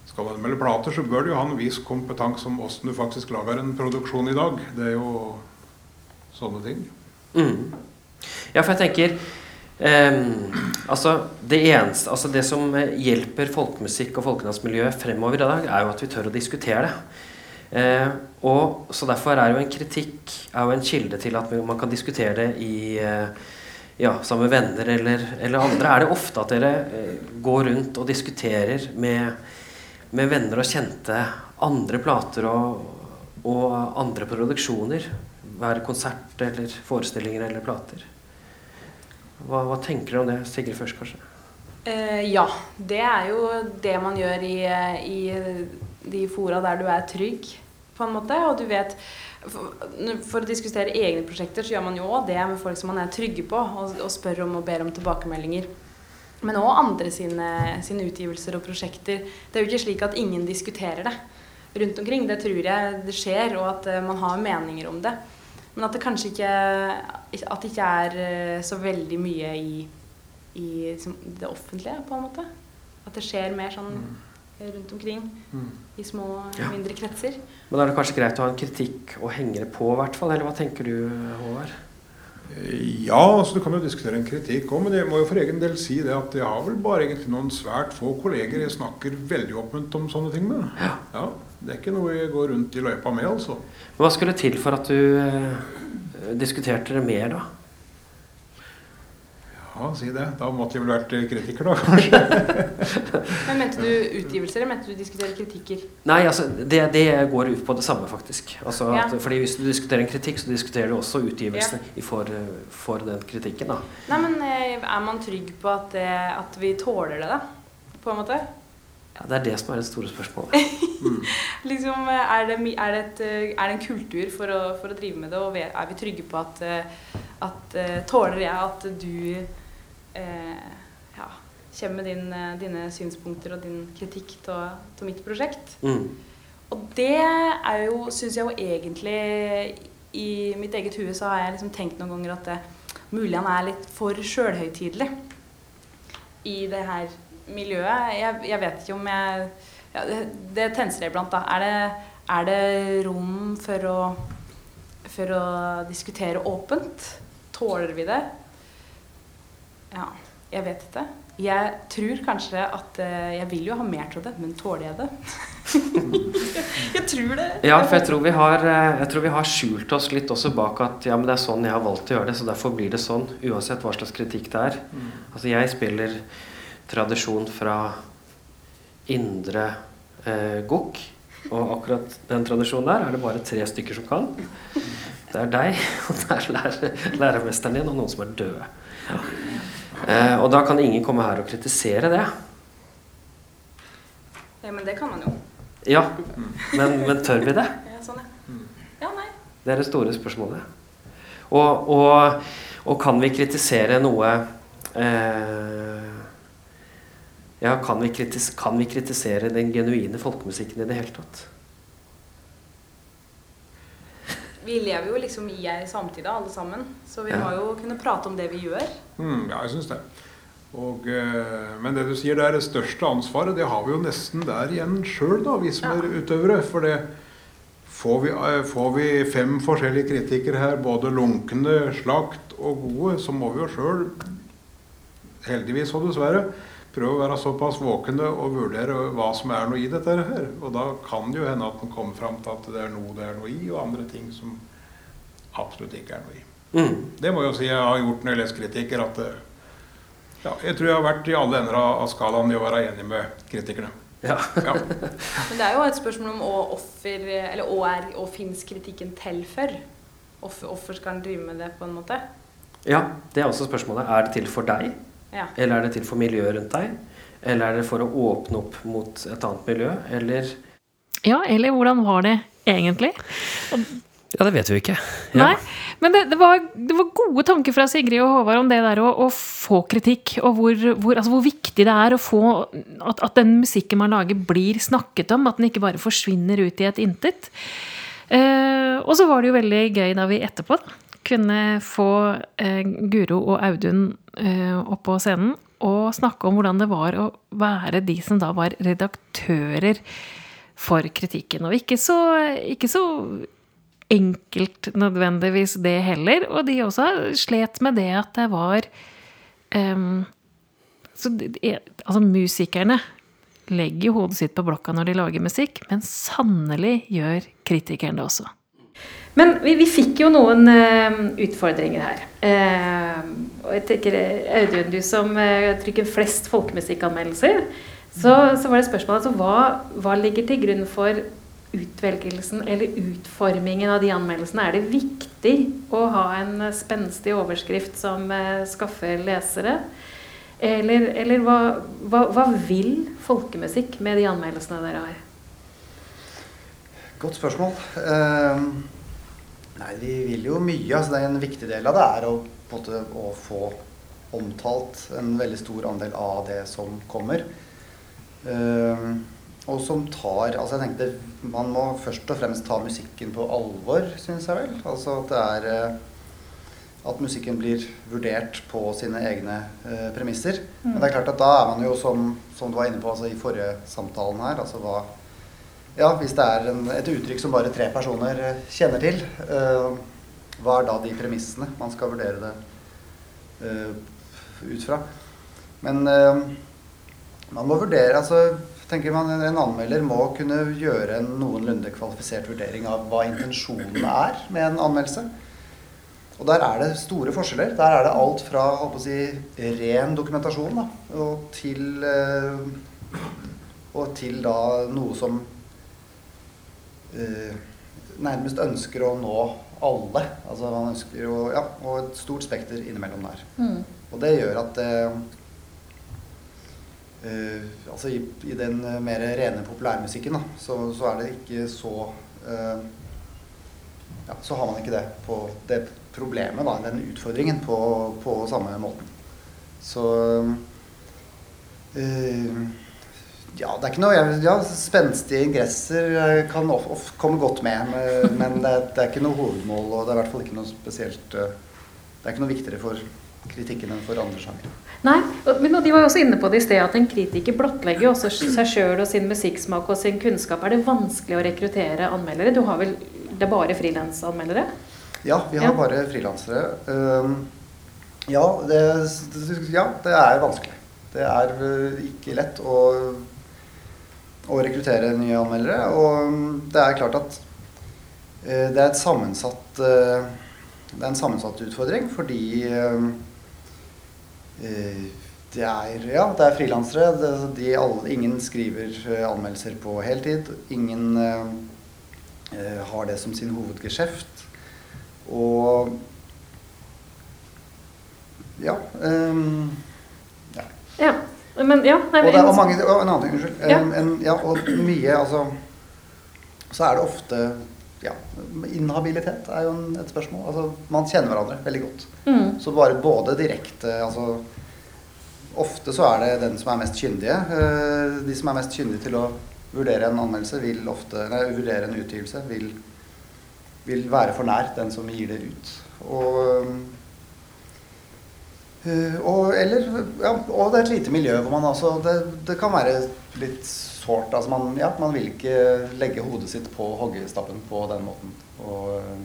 skal man melde plater, så bør du jo ha en viss kompetanse om åssen du faktisk lager en produksjon i dag. Det er jo sånne ting. Mm. Ja, for jeg tenker um, altså, det eneste, altså det som hjelper folkemusikk og folkedansmiljøet fremover i dag, er jo at vi tør å diskutere det. Eh, og så Derfor er jo en kritikk er jo en kilde til at man kan diskutere det i eh, ja, sammen med venner eller, eller, andre. Er det ofte at dere eh, går rundt og diskuterer med, med venner og kjente andre plater og, og andre produksjoner? Være konsert eller forestillinger eller plater? Hva, hva tenker du om det? Sigrid først, kanskje? Uh, ja. Det er jo det man gjør i, i de fora der du er trygg på en måte. Og du vet for, å diskutere egne prosjekter så gjør man jo òg det med folk som man er trygge på, og, og spør om og ber om tilbakemeldinger. Men òg andre sine, sine, utgivelser og prosjekter. Det er jo ikke slik at ingen diskuterer det rundt omkring. Det tror jeg det skjer, og at uh, man har meninger om det. Men at det kanskje ikke, at det ikke er uh, så veldig mye i, i det offentlige, på en måte. At det skjer mer sånn mm rundt omkring mm. I små, ja. mindre kretser. Men da er det kanskje greit å ha en kritikk å henge det på, i hvert fall? Eller hva tenker du, Håvard? Ja, altså du kan jo diskutere en kritikk òg, men jeg må jo for egen del si det at jeg har vel bare egentlig noen svært få kolleger jeg snakker veldig åpent om sånne ting med. Ja. ja. Det er ikke noe jeg går rundt i løypa med, altså. Men hva skulle til for at du eh, diskuterte det mer, da? Ja, si det. Da måtte jeg vel vært kritiker, da, kanskje. *laughs* Men Mente du utgivelser, eller mente du diskutere kritikker? Nei, altså, det, det, går ut på det samme, faktisk. Altså, ja. at, fordi Hvis du diskuterer en kritikk, så diskuterer du også utgivelsene ja. for, for, den kritikken. da. Nei, men eh, Er man trygg på at, at vi tåler det, da? På en måte? Ja, Det er det som er det store spørsmålet. *laughs* Mm. liksom, er, det, er, det et, er, det, en kultur for å, for å, drive med det, og er vi trygge på at, at Tåler jeg at du eh, ja, kommer med din, eh, dine synspunkter og din kritikk av mitt prosjekt. Mm. Og det er jo, syns jeg jo egentlig I mitt eget hue så har jeg liksom tenkt noen ganger at det, mulig han er litt for sjølhøytidelig i det her miljøet. Jeg, jeg, vet ikke om jeg ja, Det, det tenser jeg iblant, da. Er det, er det rom for å, for å diskutere åpent? Tåler vi det? Ja, jeg vet ikke. Jeg tror kanskje at uh, Jeg vil jo ha mer til det, men tåler jeg det? *laughs* jeg tror det. Ja, for jeg tror, vi har, eh, jeg tror vi har skjult oss litt også bak at ja, men det er sånn jeg har valgt å gjøre det, så derfor blir det sånn. Uansett hva slags kritikk det er. Mm. Altså, jeg spiller tradisjon fra indre eh, gokk. Og akkurat den tradisjonen der er det bare tre stykker som kan. Det er deg, *laughs* og det er lærer, lærermesteren din, og noen som er døde. Ja. Eh, og da kan ingen komme her og kritisere det. Ja, men det kan man jo. Ja, men, men tør vi det? Ja, sånn, ja. ja, nei. Det er det store spørsmålet. Og, og, og kan vi kritisere noe eh, Ja, kan vi, kritis kan vi kritisere den genuine folkemusikken i det hele tatt? Vi lever jo liksom i ei samtid alle sammen. Så vi ja. må jo kunne prate om det vi gjør. Mm, ja, jeg syns det. Og, eh, men det du sier det er det største ansvaret, det har vi jo nesten der igjen sjøl, vi som ja. er utøvere. For det får vi, eh, får vi, fem forskjellige kritikere her, både lunkne, slakt og gode, så må vi jo sjøl, heldigvis og dessverre, prøve å være såpass våkne og vurdere hva som er noe i dette her. Og da kan det jo hende at en kommer fram til at det er noe det er noe i, og andre ting som absolutt ikke er noe i. Mm. Det må jeg jo si jeg har gjort når jeg leser kritikker, at ja, jeg tror jeg har vært i alle ender av skalaen i å være enig med kritikerne. Ja. ja. *laughs* Men det er jo et spørsmål om hva offer, eller hva er, og fins kritikken til for? Hvorfor skal en drive med det på en måte? Ja, det er også spørsmålet. Er det til for deg? Ja. Eller er det til for miljøet rundt deg? Eller er det for å åpne opp mot et annet miljø? Eller Ja, eller hvordan var det egentlig? Ja, det vet vi ikke. Ja. Nei, men det, det, var, det var gode tanker fra Sigrid og Håvard om det der å, å få kritikk, og hvor, hvor, altså hvor viktig det er å få at, at den musikken man lager, blir snakket om. At den ikke bare forsvinner ut i et intet. Eh, og så var det jo veldig gøy da vi etterpå da, kunne få eh, Guro og Audun eh, opp på scenen og snakke om hvordan det var å være de som da var redaktører for kritikken. Og ikke så, ikke så enkelt nødvendigvis det heller. Og de også slet med det at det var så det, det- Altså, musikerne legger jo hodet sitt på blokka når de lager musikk, men sannelig gjør kritikeren det også. Men vi, vi fikk jo noen uh, utfordringer her. Uh, og jeg tenker, Audun, du som uh, trykker flest folkemusikkanmeldelser, så, så var det spørsmålet altså, hva, hva ligger til grunn for utvelgelsen eller utformingen av de anmeldelsene? Er det viktig å ha en eh, spenstig overskrift som eh, skaffer lesere? Eller, eller hva, hva, hva vil folkemusikk med de anmeldelsene dere har? Godt spørsmål. Ehm, nei, vi vil jo mye. Altså, det er en viktig del av det er å, måte, å få omtalt en veldig stor andel av det som kommer. Uh, og som tar Altså, jeg tenkte man må først og fremst ta musikken på alvor, syns jeg vel. Altså at det er eh, At musikken blir vurdert på sine egne eh, premisser. Men det er klart at da er man jo, som, som du var inne på altså i forrige samtalen her, altså hva ja, hvis det er en, et uttrykk som bare tre personer eh, kjenner til, eh, hva er da de premissene man skal vurdere det eh, ut fra? Men eh, man må vurdere altså, tenker man En anmelder må kunne gjøre en noenlunde kvalifisert vurdering av hva intensjonen er med en anmeldelse. Og der er det store forskjeller. Der er det alt fra si, ren dokumentasjon da, og til eh, og til da noe som eh, nærmest ønsker å nå alle. Altså man ønsker jo ja, og et stort spekter innimellom der. Og det gjør at eh, eh, altså i, i den eh, mer rene populærmusikken da, så, så er det ikke så eh, ja, Så har man ikke det på det problemet, da, den utfordringen, på, på samme måten. Så eh, ja, det er ikke noe ja, Spenstige ingresser eh, kan of, of, komme godt med, men, men det, er- det er ikke noe hovedmål. Og det er i hvert fall ikke noe spesielt eh, Det er ikke noe viktigere for kritikken enn for andre sjangere. Nei, men de var jo også inne på det i sted at en kritiker blottlegger også seg sjøl og sin musikksmak og sin kunnskap. Er det vanskelig å rekruttere anmeldere? Du har vel det er bare frilansanmeldere? Ja, vi har Ja. bare frilansere. Um, ja, det, ja, det er vanskelig. Det er ikke lett å, å rekruttere nye anmeldere. Og um, det er klart at uh, det er sammensatt uh, Det er en sammensatt utfordring fordi uh, det er, ja, det er frilansere. Alle, ingen skriver anmeldelser på heltid. Ingen eh, har det som sin hovedgeskjeft. Og ja, um, ja. Ja. Men ja, nei, Og det er mange, og en annen ting, unnskyld. Ja. En, ja, og mye, altså Så er det ofte ja, Inhabilitet er jo en, et spørsmål. Altså, man kjenner hverandre veldig godt. Mm. Så bare både direkte altså, Ofte så er det den som er mest kyndige. eh, De som er mest kyndige til å vurdere en anmeldelse, vil ofte Nei, vurdere en utgivelse, vil, vil være for nær den som gir det ut. Og og, eller, ja, og det er et lite miljø hvor man altså Det, det kan være litt sårt. Altså man, ja, man vil ikke legge hodet sitt på hoggestappen på den måten. Og, eh,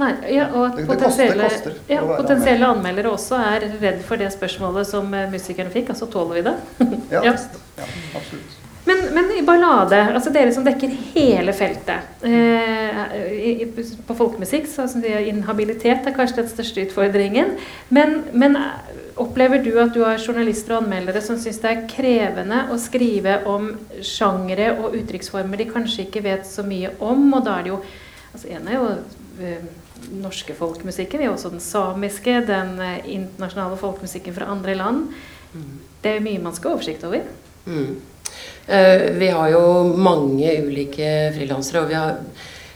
Nei, ja, og at Det- det potensielle, koster- koster ja, potensielle anmeldere også er redd for det spørsmålet som eh, musikerne fikk. Altså tåler vi det? ja, *laughs* Ja. ja, absolutt. Men, men i ballade, altså dere som dekker hele feltet eh, i, På folkemusikk så som sier inhabilitet er kanskje den største utfordringen. Men, men eh, opplever du at du har journalister og anmeldere som syns det er krevende å skrive om sjangere og uttrykksformer de kanskje ikke vet så mye om? Og da er det jo altså En er jo eh, norske folkemusikken. Vi har også den samiske, den eh, internasjonale folkemusikken fra andre land. Det er mye man skal ha oversikt over. Mm. Eh, vi har jo mange ulike frilansere, og vi har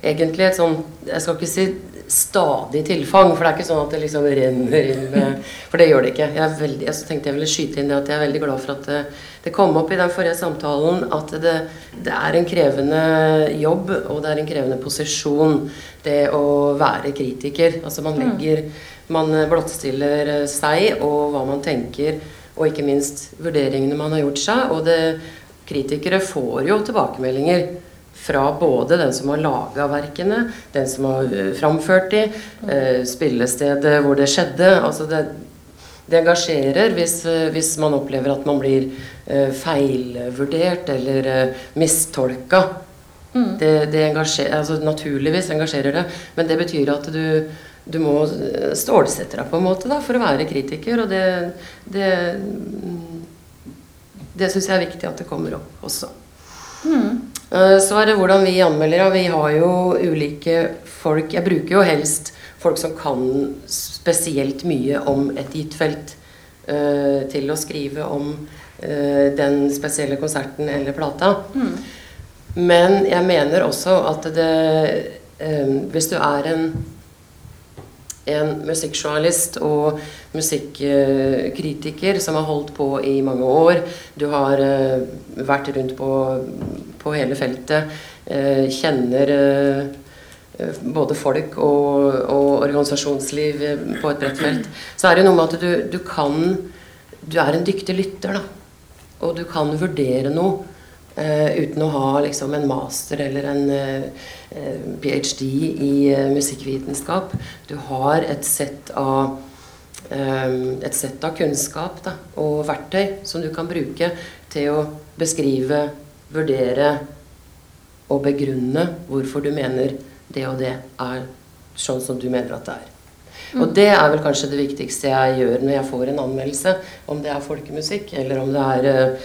egentlig et sånn Jeg skal ikke si stadig tilfang, for det er ikke sånn at det liksom renner inn med *laughs* For det gjør det ikke. Jeg, veldig, jeg tenkte jeg ville skyte inn det at jeg er veldig glad for at det, det kom opp i den forrige samtalen at det, det er en krevende jobb, og det er en krevende posisjon, det å være kritiker. Altså man legger Man blottstiller seg og hva man tenker, og ikke minst vurderingene man har gjort seg. Og det, kritikere får jo tilbakemeldinger fra både den som har laga verkene, den som har eh, framført de, eh, spillestedet hvor det skjedde. Altså det, det engasjerer hvis, eh, hvis, man opplever at man blir feilvurdert eller eh, mistolka. Mm. Det, det engasjer, altså naturligvis engasjerer det, men det betyr at du, du må eh, stålsette deg på en måte da, for å være kritiker. Og det, det, det syns jeg er viktig at det kommer opp også. Mm. Eh, så er det hvordan vi anmelder. Vi har jo ulike folk Jeg bruker jo helst folk som kan spesielt mye om et gitt felt, uh, til å skrive om den spesielle konserten eller plata. Mm. Men jeg mener også at det Hvis du er en en musikkjournalist og musikkritiker som har holdt på i mange år. Du har uh, vært rundt på, på hele feltet. Uh, kjenner uh, både folk og, og, organisasjonsliv på et bredt felt. Så er det noe med at du, du kan Du er en dyktig lytter, da. Og du kan vurdere noe. Uh, uten å ha liksom, en master eller en uh, ph.d. i musikkvitenskap. Du har et sett av et sett av kunnskap da, og verktøy som du kan bruke til å beskrive, vurdere og begrunne hvorfor du mener det og det er sånn som du mener at det er. Og det er vel kanskje det viktigste jeg gjør når jeg får en anmeldelse, om det er folkemusikk eller om det er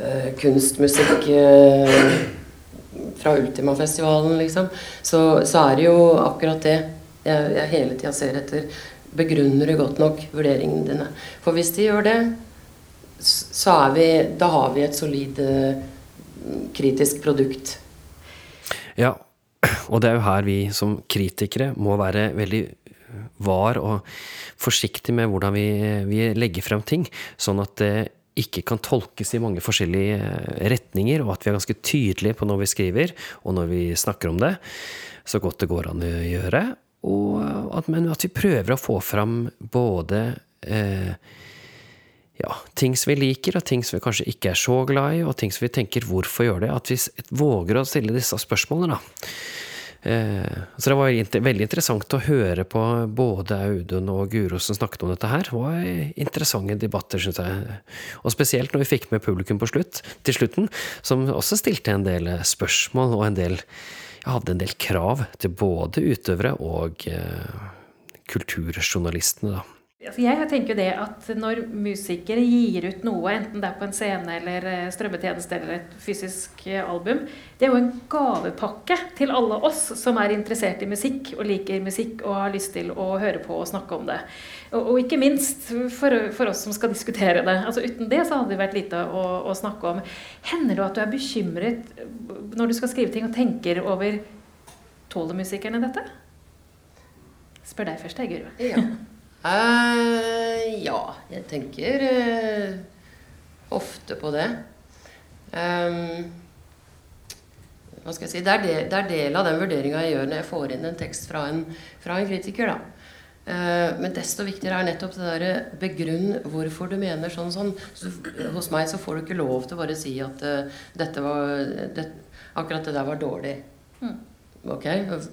uh, kunstmusikk uh, fra Ultimafestivalen, liksom, så, så, er det jo akkurat det jeg, jeg hele tida ser etter. Begrunner du godt nok vurderingene dine? For hvis de gjør det, så er vi Da har vi et solid uh, kritisk produkt. Ja, og det er jo her vi som kritikere må være veldig var og forsiktig med hvordan vi, vi legger frem ting, sånn at det ikke kan tolkes i mange forskjellige eh, retninger, og at vi er ganske tydelige på når vi skriver, og når vi snakker om det, så godt det går an å gjøre. At, men at vi prøver å få fram både eh, ja, ting som vi liker, og ting som vi kanskje ikke er så glad i, og ting som vi tenker 'hvorfor gjør det?' At vi våger å stille disse spørsmålene, da. Eh, så det var veldig interessant å høre på både Audun og Guro som snakket om dette her. Det var interessante debatter, syns jeg. Og spesielt når vi fikk med publikum på slutt, til slutten, som også stilte en del spørsmål og en del Jeg hadde en del krav til både utøvere og eh, kulturjournalistene, da. Altså, jeg tenker det at når musikere gir ut noe, enten det er på en scene eller eh, strømmetjeneste eller et fysisk eh, album, det er jo en gavepakke til alle oss som er interessert i musikk og liker musikk og har lyst til å høre på og snakke om det. Og, og ikke minst for, for, oss som skal diskutere det. Altså Uten det så hadde det vært lite å, å snakke om. Hender det at du er bekymret når du skal skrive ting og tenker over Tåler musikerne dette? Spør deg først, jeg, Guro. Ja. Uh, ja, jeg tenker uh, ofte på det. Um, hva skal jeg si? Det er, del, det er del av den vurderinga jeg gjør når jeg får inn en tekst fra en, fra en kritiker. da. Uh, men desto viktigere er nettopp det derre begrunn hvorfor du mener sånn sånn. Så, hos meg så får du ikke lov til å bare si at dette var det, akkurat det der var dårlig. Mm. Ok,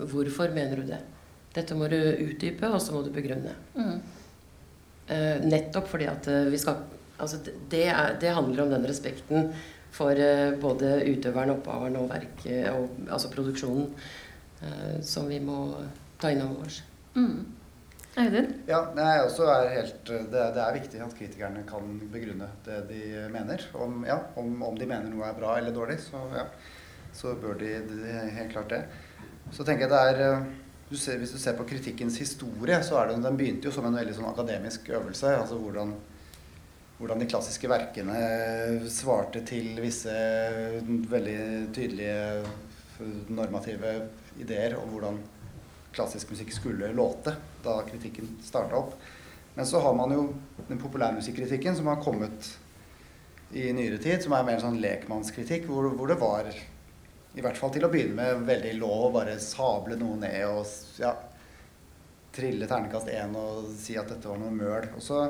hvorfor mener du det? Dette må du utdype, og så må du begrunne. Mm. Uh, nettopp fordi at uh, vi skal Altså det, er, det, handler om den respekten for uh, både utøveren, opphaveren og verket, og, altså produksjonen, som vi må ta inn over oss. Mm. Audun? Ja, jeg også er helt, det, det, er viktig at kritikerne kan begrunne det de mener. Om, ja, om, om de mener noe er bra eller dårlig, så, ja, så bør de, de helt klart det. Så tenker jeg det er du ser, Hvis du ser på kritikkens historie, så er det, den begynte jo som en veldig sånn akademisk øvelse. altså hvordan hvordan de klassiske verkene svarte til visse veldig tydelige normative ideer om hvordan klassisk musikk skulle låte da kritikken starta opp. Men så har man jo den populærmusikkritikken som har kommet i nyere tid, som er mer en sånn lekmannskritikk, hvor, hvor, det var, i hvert fall til å begynne med, veldig lov å bare sable noe ned og ja, trille ternekast én og si at dette var noe møl. Og så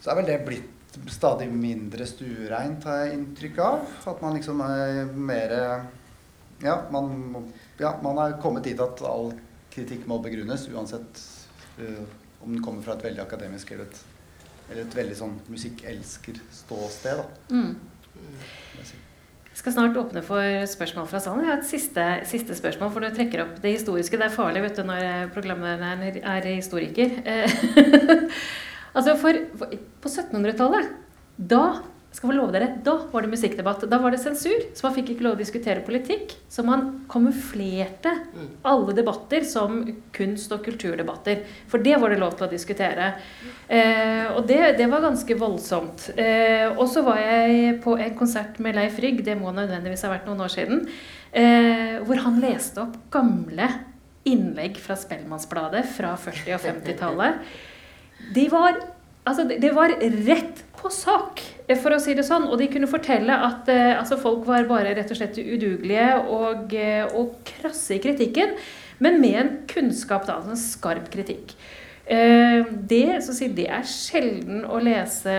så er vel det blitt stadig mindre stuereint, har jeg inntrykk av. At man liksom er mer ja man, ja, man er kommet dit at all kritikk må begrunnes, uansett uh, om den kommer fra et veldig akademisk eller et, eller et veldig sånn musikkelsker-ståsted. Mm. Jeg skal snart åpne for spørsmål fra salen. Jeg har et siste, siste, spørsmål, for du trekker opp det historiske. Det er farlig vet du, når programlederen er historiker. *laughs* Altså for, for, På 1700-tallet, da skal få love dere, da var det musikkdebatt. Da var det sensur, så man fikk ikke lov å diskutere politikk. Så man kamuflerte alle debatter som kunst- og kulturdebatter. For det var det lov til å diskutere. Eh, og det, det, var ganske voldsomt. Eh, og så var jeg på en konsert med Leif Rygg, det må nødvendigvis ha vært noen år siden, eh, hvor han leste opp gamle innlegg fra Spellemannsbladet fra 40- og 50-tallet. De var, altså, det var rett på sak, for å si det sånn. Og de kunne fortelle at eh, altså, folk var bare rett og slett udugelige og, eh, og krasse i kritikken. Men med en kunnskap, da, altså en skarp kritikk. Eh, det, si, det, er sjelden å lese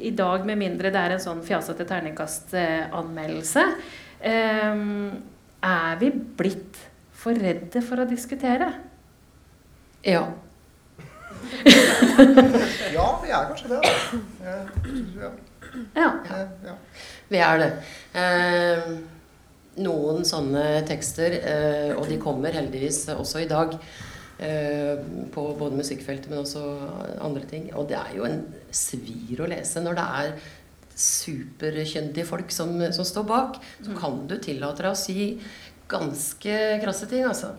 i dag, med mindre det er en sånn fjasete terningkastanmeldelse. Eh, er vi blitt for redde for å diskutere? Ja. *laughs* ja, vi er kanskje det. Ja. Ja. ja. Vi er det. Eh, noen sånne tekster, eh, og de kommer heldigvis også i dag, eh, på både musikkfeltet, men også andre ting. Og det er jo en svir å lese når det er superkyndige folk som, som, står bak. Så mm. kan du tillate deg å si ganske krasse ting, altså.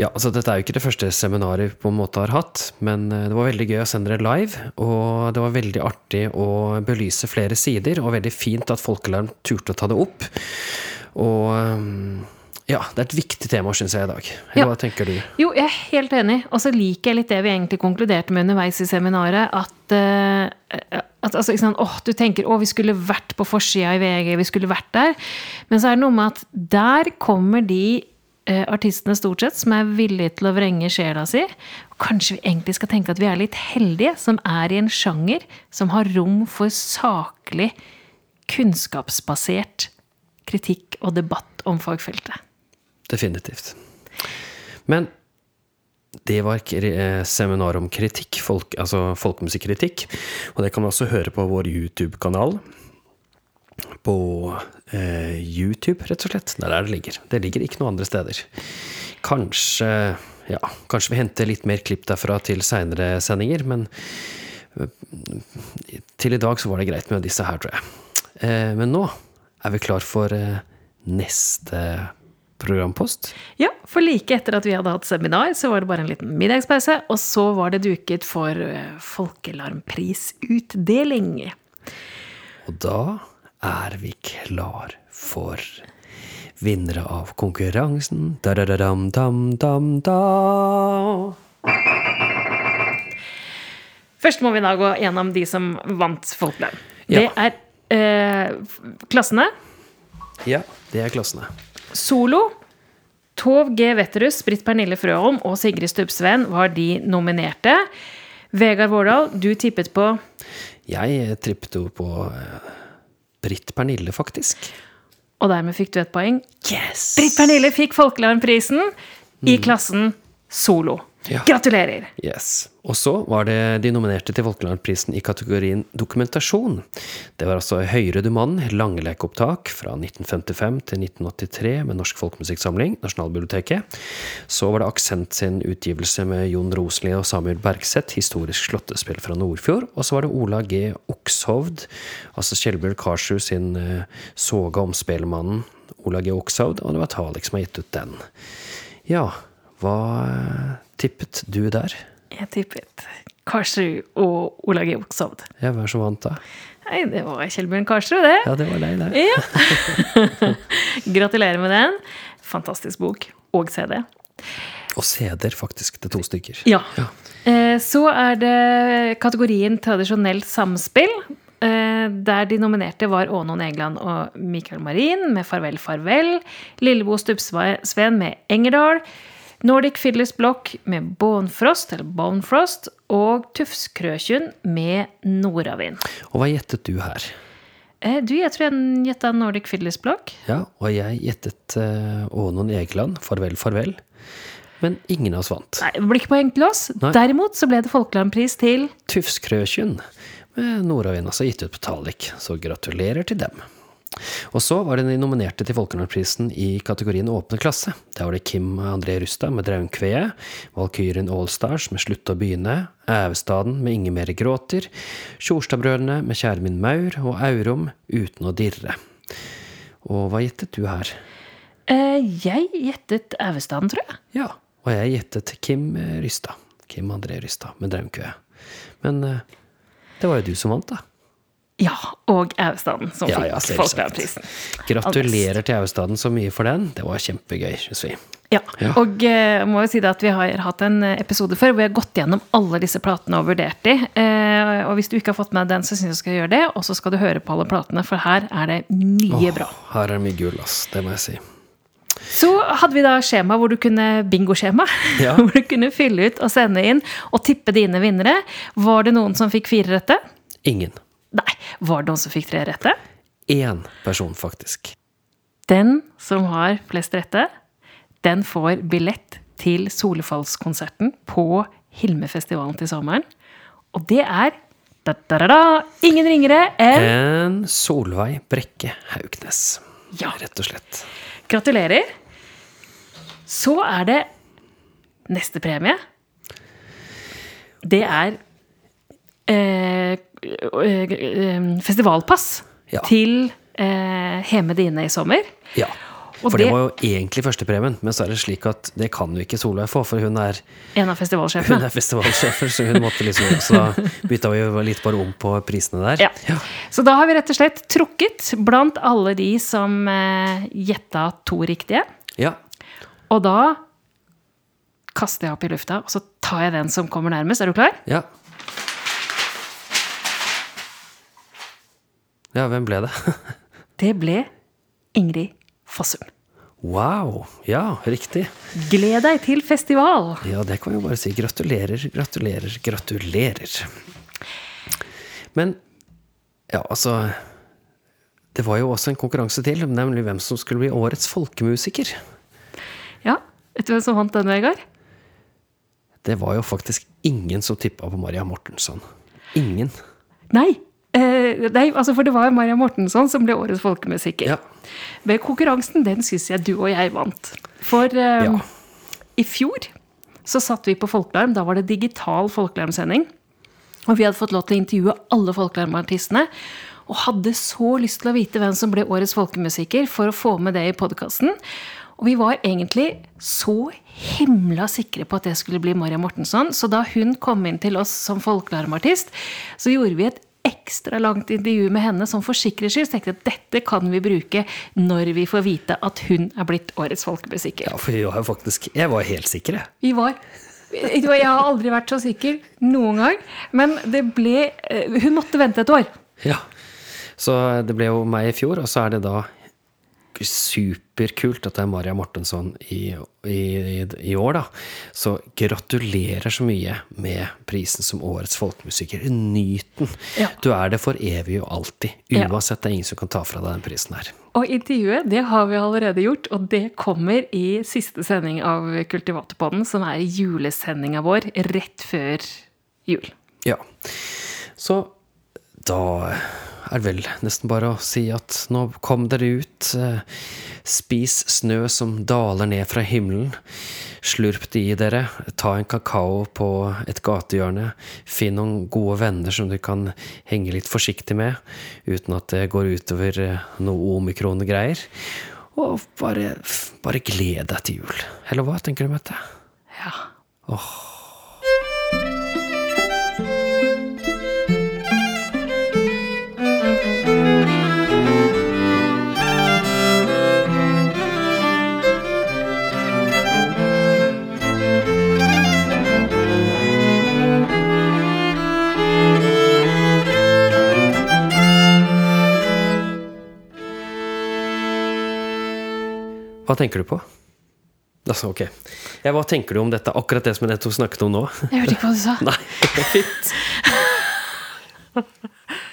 Ja, altså Dette er jo ikke det første seminaret vi på en måte har hatt, men eh, det var veldig gøy å sende dere live. Og det var veldig artig å belyse flere sider, og veldig fint at Folkealarm turte å ta det opp. Og eh, ja, det er et viktig tema, syns jeg, i dag. Ja. Hva tenker du? Jo, jeg er helt enig. Og så liker jeg litt det vi egentlig konkluderte med underveis i seminaret. At, uh, at altså, sant, åh, du tenker å, vi skulle vært på forsida i VG, vi skulle vært der. Men så er det noe med at der kommer de artistene stort sett som er villige til å vrenge sjela si. Kanskje vi egentlig skal tenke at vi er litt heldige som er i en sjanger som har rom for saklig, kunnskapsbasert kritikk og debatt om fagfeltet. Definitivt. Men det var eh, seminar om kritikk, folk, altså folkemusikkritikk. Og det kan man også høre på vår YouTube-kanal på eh, YouTube, rett og slett. Det er der det ligger. Det ligger ikke noen andre steder. Kanskje ja, kanskje vi henter litt mer klipp derfra til seinere sendinger, men eh, til i dag så var det greit med disse her, tror jeg. Eh, men nå er vi klar for eh, neste programpost. Ja, for like etter at vi hadde hatt seminar, så var det bare en liten middagspause, og så var det duket for eh, folkealarmprisutdeling. Og da er vi klar for vinnere av konkurransen. Da-da-da-dam-dam-da. Først må vi da gå gjennom de som vant Folklønn. Ja. Det er eh, klassene. Ja, det er klassene. Solo. Tov G. Wetterus, Britt Pernille Frøholm og Sigrid Stubbsveen var de nominerte. Vegard Vårdal, du tippet på Jeg trippet jo på eh, Britt Pernille, faktisk. Og dermed fikk du et poeng. Yes! Britt Pernille fikk Folkelarmprisen mm. i klassen solo. Ja. Gratulerer! Yes. Og så var det de nominerte til Folkelandprisen i kategorien dokumentasjon. Det var altså Høyre du mann, langlekeopptak fra 1955 til 1983 med Norsk Folkemusikksamling, Nasjonalbiblioteket. Så var det Aksent sin utgivelse med Jon Rosli og Samuel Bergseth, historisk slåttespill fra Nordfjord. Og så var det Ola G. Okshovd, altså Kjellbjørn Karsrud sin uh, Soga om spelemannen, Ola G. Okshovd, og det var Talik som har gitt ut den. Ja, hva eh, tippet du der? Jeg tippet Karsrud og Ola G. Okshovd. Ja, hvem som vant da? Nei, det var Kjellbjørn Karsrud, det. Ja, det var deg, det. Ja. *laughs* Gratulerer med den. Fantastisk bok. Og CD. Og CD-er, faktisk. Det er to stykker. Ja. ja. Så er det kategorien tradisjonelt samspill. eh, Der de nominerte var Ånon Egeland og Mikael Marin med Farvel, farvel. Lillebo Stubbsveen med Engerdal. Nordic Fiddlers Block med Bonfrost, eller Bonefrost. Og Tufskrøkjun med Nordavind. Og hva gjettet du her? Eh, Du, jeg tror jeg gjetta Nordic Fiddlers Block. Ja, og jeg gjettet uh, Ånon Egeland, Farvel, farvel. Men ingen av oss vant. Nei, det ble ikke poeng til oss. Nei. Derimot så ble det Folkelandpris til Tufskrøkjun med Nordavind, altså gitt ut på Talik. Så gratulerer til dem. Og så var det de nominerte til Folkelandprisen i kategorien Åpne klasse. Der var det Kim André Rustad med Draunkveet, Valkyrien Allstars med Slutt å begynne, Ævestaden med Inge Mere gråter, Tjorstadbrødrene med Kjære min maur og Aurum Uten å dirre. Og hva gjettet du her? eh, Jeg gjettet Ævestaden, tror jeg. Ja, og jeg gjettet Kim Rystad. Kim André Rystad med Draumkue. Men eh, det var jo du som vant, da. Ja, og Ævestaden, som Ja, ja, fikk Folkebladprisen. Gratulerer til Austaden så mye for den. Det var kjempegøy, syns vi. Ja, Ja. og eh, må jo si det at vi har hatt en eh, episode før hvor vi har gått gjennom alle disse platene og vurdert de. Eh, og hvis du ikke har fått med den, så syns jeg du skal gjøre det. Og så skal du høre på alle platene, for her er det mye oh, bra. Her er det mye gull, ass. Det må jeg si. Så hadde vi da skjema hvor du kunne bingoskjema. Ja. *laughs* Hvor du kunne fylle ut og sende inn og tippe dine vinnere. Var det noen som fikk fire rette? Ingen. Nei. Var det noen som fikk tre rette? Én person, faktisk. Den som har flest rette, den får billett til Solefallskonserten på Hilmefestivalen til sommeren. Og det er da, da, da, da, ingen ringere enn En Solveig Brekke Haugnes. Ja. Rett og slett. Gratulerer. Så er det neste premie. Det er festivalpass Ja. til eh, Heme dine i sommer. Ja. For det det- var jo egentlig førstepremien, men så er det slik at det kan jo ikke Solveig få, for hun er, En av festivalsjefene. hun er festivalsjefer, så hun måtte liksom Så da bytta vi jo litt bare om på prisene der. Ja. Så da har vi rett og slett trukket blant alle de som eh, gjetta to riktige. Ja. Og da kaster jeg opp i lufta, og så tar jeg den som kommer nærmest. Er du klar? Ja. Ja, hvem ble det? *laughs* Det ble Ingrid Fossum. Wow. Ja, riktig. Gled deg til festival! Ja, det kan vi jo bare si. Gratulerer, gratulerer, gratulerer. Men ja, altså Det var jo også en konkurranse til, nemlig hvem som skulle bli årets folkemusiker. Ja, Vet du hvem som vant den, Vegard? Det var jo faktisk ingen som tippa på Maria Mortensson. Ingen. Nei. Eh, nei, altså For det var Maria Mortensson som ble årets folkemusiker. Ja. Men konkurransen, den syns jeg du og jeg vant. For eh, Ja. i fjor så satt vi på Folkelarm. Da var det digital folkelarmsending. Og vi hadde fått lov til å intervjue alle folkelarmartistene. Og hadde så lyst til å vite hvem som ble årets folkemusiker, for å få med det i podkasten. Og vi var egentlig så himla sikre på at det skulle bli Maria Mortensson. Så da hun kom inn til oss som folkelarmartist, så gjorde vi et ekstra langt intervju med henne som for sikkerhets skyld. Så tenkte jeg at dette kan vi bruke når vi får vite at hun er blitt årets folkemusiker. ja, for vi var jo faktisk Jeg var helt sikker, jeg. Vi var Jeg har aldri vært så sikker noen gang. Men det ble eh, Hun måtte vente et år. Ja. Så det ble jo meg i fjor, og så er det da superkult at det er Maria Mortensson i, i, i, år, da. Så gratulerer så mye med prisen som årets folkemusiker. Nyt den! Ja. Du er det for evig og alltid. Uansett, det er ingen som kan ta fra deg den prisen her. Og intervjuet det har vi allerede gjort, og det kommer i siste sending av Kultivatorpodden, som er julesendinga vår rett før jul. Ja. Så da er vel nesten bare å si at nå kom dere ut. eh, Spis snø som daler ned fra himmelen. Slurp det i dere. Ta en kakao på et gatehjørne. Finn noen gode venner som du kan henge litt forsiktig med, uten at det går utover eh, noe omikron-greier. Og bare, bare gled deg til jul. Eller hva tenker du, Mette? Ja. Hva tenker du på? Altså, ok. Ja, hva tenker du om dette? Akkurat det som jeg nettopp snakket om nå? Jeg hørte ikke hva du sa. *laughs* Nei, fint. *laughs*